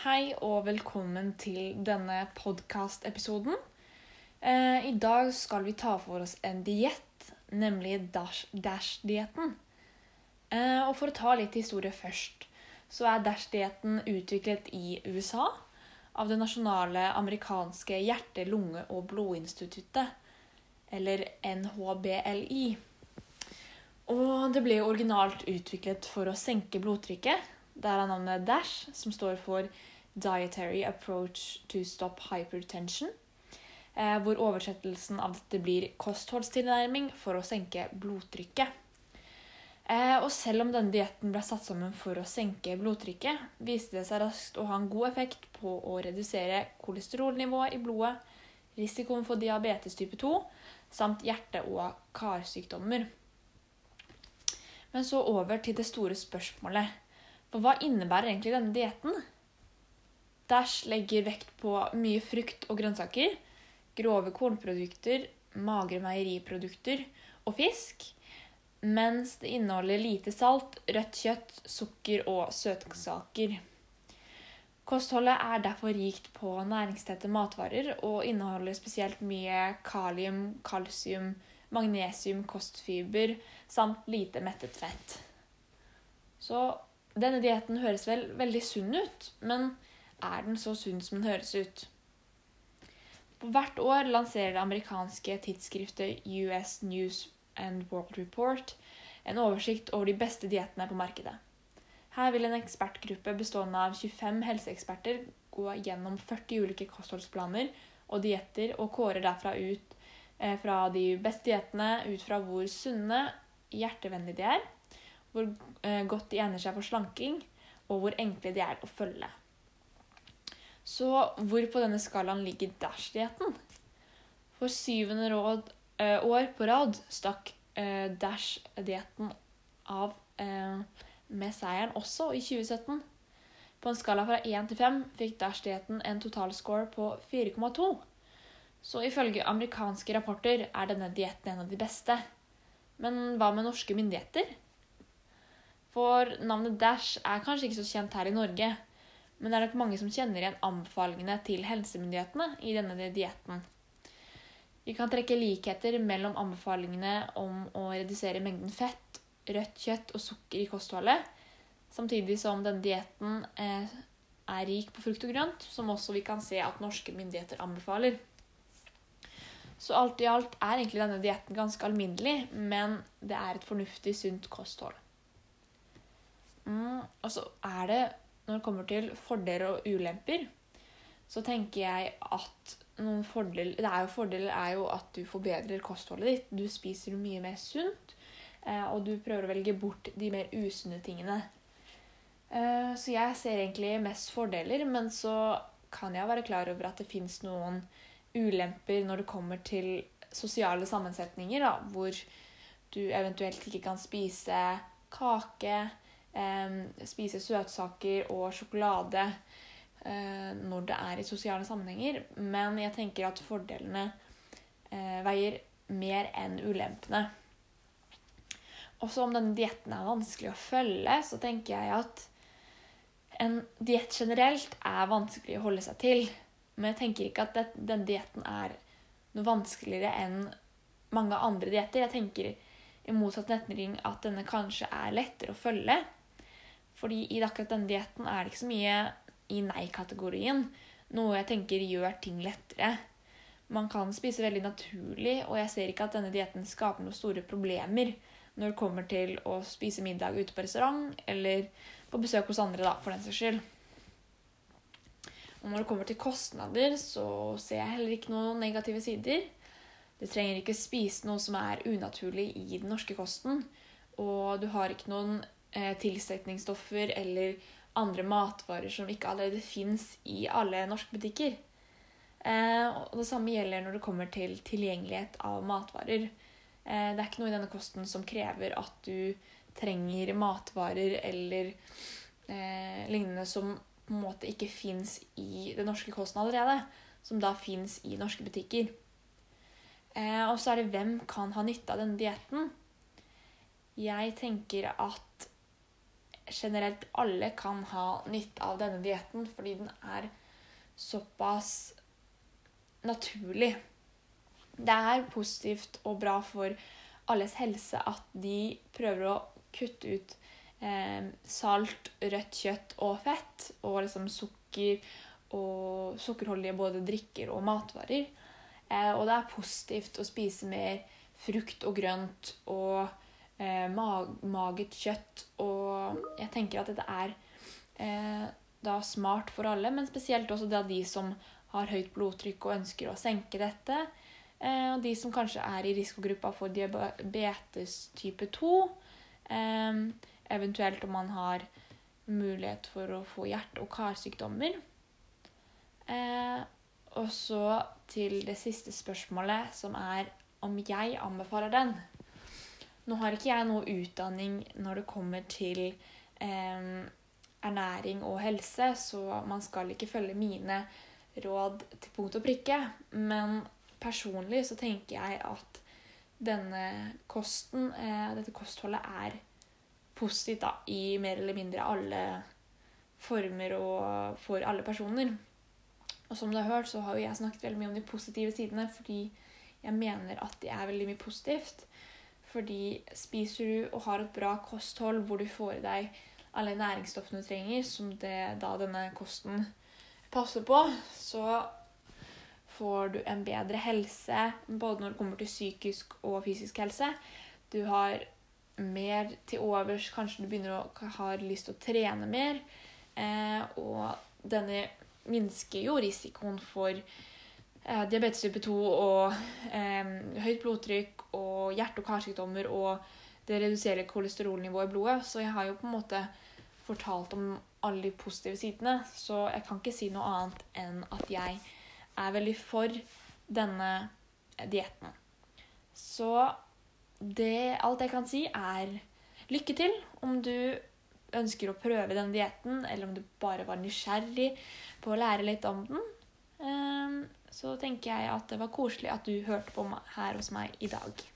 Hei og velkommen til denne podkast-episoden. Eh, I dag skal vi ta for oss en diett, nemlig Dash- Dash-dietten. Eh, og for å ta litt historie først, så er Dash-dietten utviklet i USA av det nasjonale amerikanske hjerte-, lunge- og blodinstituttet, eller NHBLI. Og det ble originalt utviklet for å senke blodtrykket. Der er navnet DASH, som står for Dietary Approach to Stop Hypertension. Eh, hvor oversettelsen av dette blir kostholdstilnærming for å senke blodtrykket. Eh, og selv om denne dietten ble satt sammen for å senke blodtrykket, viste det seg raskt å ha en god effekt på å redusere kolesterolnivået i blodet, risikoen for diabetes type 2 samt hjerte- og karsykdommer. Men så over til det store spørsmålet. For hva innebærer egentlig denne dietten? Dash legger vekt på mye frukt og grønnsaker, grove kornprodukter, magre meieriprodukter og fisk, mens det inneholder lite salt, rødt kjøtt, sukker og søtsaker. Kostholdet er derfor rikt på næringstette matvarer og inneholder spesielt mye kalium, kalsium, magnesium, kostfiber samt lite mettet fett. Så denne dietten høres vel veldig sunn ut, men er den så sunn som den høres ut? Hvert år lanserer det amerikanske tidsskriftet US News and World Report en oversikt over de beste diettene på markedet. Her vil en ekspertgruppe bestående av 25 helseeksperter gå gjennom 40 ulike kostholdsplaner og dietter og kårer derfra ut eh, fra de beste diettene ut fra hvor sunne, hjertevennlige de er, hvor eh, godt de egner seg for slanking, og hvor enkle de er å følge. Så hvor på denne skalaen ligger Dash-dietten? For syvende råd, eh, år på rad stakk eh, Dash-dietten av med seieren også i 2017. På en skala fra 1 til 5 fikk Dash-dietten en totalscore på 4,2. Så ifølge amerikanske rapporter er denne dietten en av de beste. Men hva med norske myndigheter? For navnet Dash er kanskje ikke så kjent her i Norge, men det er nok mange som kjenner igjen anbefalingene til helsemyndighetene i denne dietten. Vi kan trekke likheter mellom anbefalingene om å redusere mengden fett, rødt kjøtt og sukker i kostholdet, samtidig som denne dietten eh, er rik på frukt og grønt, som også vi kan se at norske myndigheter anbefaler. Så alt i alt er egentlig denne dietten ganske alminnelig, men det er et fornuftig, sunt kosthold. Mm, og så er det, når det kommer til fordeler og ulemper, så tenker jeg at noen fordeler Det er jo fordeler er jo at du forbedrer kostholdet ditt. Du spiser mye mer sunt, eh, og du prøver å velge bort de mer usunne tingene. Eh, så jeg ser egentlig mest fordeler, men så kan jeg være klar over at det fins noen ulemper når det kommer til sosiale sammensetninger, da, hvor du eventuelt ikke kan spise kake, spise søtsaker og sjokolade eh, når det er i sosiale sammenhenger. Men jeg tenker at fordelene eh, veier mer enn ulempene. Også om denne dietten er vanskelig å følge, så tenker jeg at en diett generelt er vanskelig å holde seg til. Men jeg tenker ikke at det, denne dietten er noe vanskeligere enn mange andre dietter. Jeg tenker i motsatt retning at denne kanskje er lettere å følge. Fordi i akkurat denne dietten er det ikke så mye i nei-kategorien. Noe jeg tenker gjør ting lettere. Man kan spise veldig naturlig, og jeg ser ikke at denne dietten skaper noen store problemer når det kommer til å spise middag ute på restaurant eller på besøk hos andre, da, for den saks skyld. Og når det kommer til kostnader, så ser jeg heller ikke noen negative sider. Du trenger ikke spise noe som er unaturlig i den norske kosten. Og du har ikke noen eh, tilsetningsstoffer eller andre matvarer som ikke allerede fins i alle norske butikker. Eh, og det samme gjelder når det kommer til tilgjengelighet av matvarer. Eh, det er ikke noe i denne kosten som krever at du trenger matvarer eller eh, lignende som på en måte ikke fins i den norske kosten allerede. Som da fins i norske butikker. Og så er det hvem kan ha nytte av denne dietten? Jeg tenker at generelt alle kan ha nytte av denne dietten, fordi den er såpass naturlig. Det er positivt og bra for alles helse at de prøver å kutte ut eh, salt, rødt kjøtt og fett, og liksom sukker og sukkerholdige både drikker og matvarer. Eh, og det er positivt å spise mer frukt og grønt og eh, mag magert kjøtt. Og jeg tenker at dette er eh, da smart for alle, men spesielt også da de som har høyt blodtrykk og ønsker å senke dette. Eh, og de som kanskje er i risikogruppa for diabetes type 2. Eh, eventuelt om man har mulighet for å få hjerte- og karsykdommer. Eh, og så til det siste spørsmålet, som er om jeg anbefaler den. Nå har ikke jeg noe utdanning når det kommer til eh, ernæring og helse, så man skal ikke følge mine råd til punkt og prikke. Men personlig så tenker jeg at denne kosten, eh, dette kostholdet, er positivt da, i mer eller mindre alle former og for alle personer. Og som du har hørt, så har jo jeg snakket veldig mye om de positive sidene fordi jeg mener at de er veldig mye positivt. Fordi spiser du og har et bra kosthold hvor du får i deg alle næringsstoffene du trenger, som det, da denne kosten passer på, så får du en bedre helse både når det kommer til psykisk og fysisk helse. Du har mer til overs, kanskje du begynner å ha lyst til å trene mer. Eh, og denne minsker jo risikoen for eh, diabetes type 2 og eh, høyt blodtrykk og hjerte- og karsykdommer, og det reduserer kolesterolnivået i blodet. Så jeg har jo på en måte fortalt om alle de positive sidene, så jeg kan ikke si noe annet enn at jeg er veldig for denne dietten. Så det, alt jeg kan si, er lykke til om du ønsker å prøve den dietten, eller om du bare var nysgjerrig på å lære litt om den. Så tenker jeg at det var koselig at du hørte på her hos meg i dag.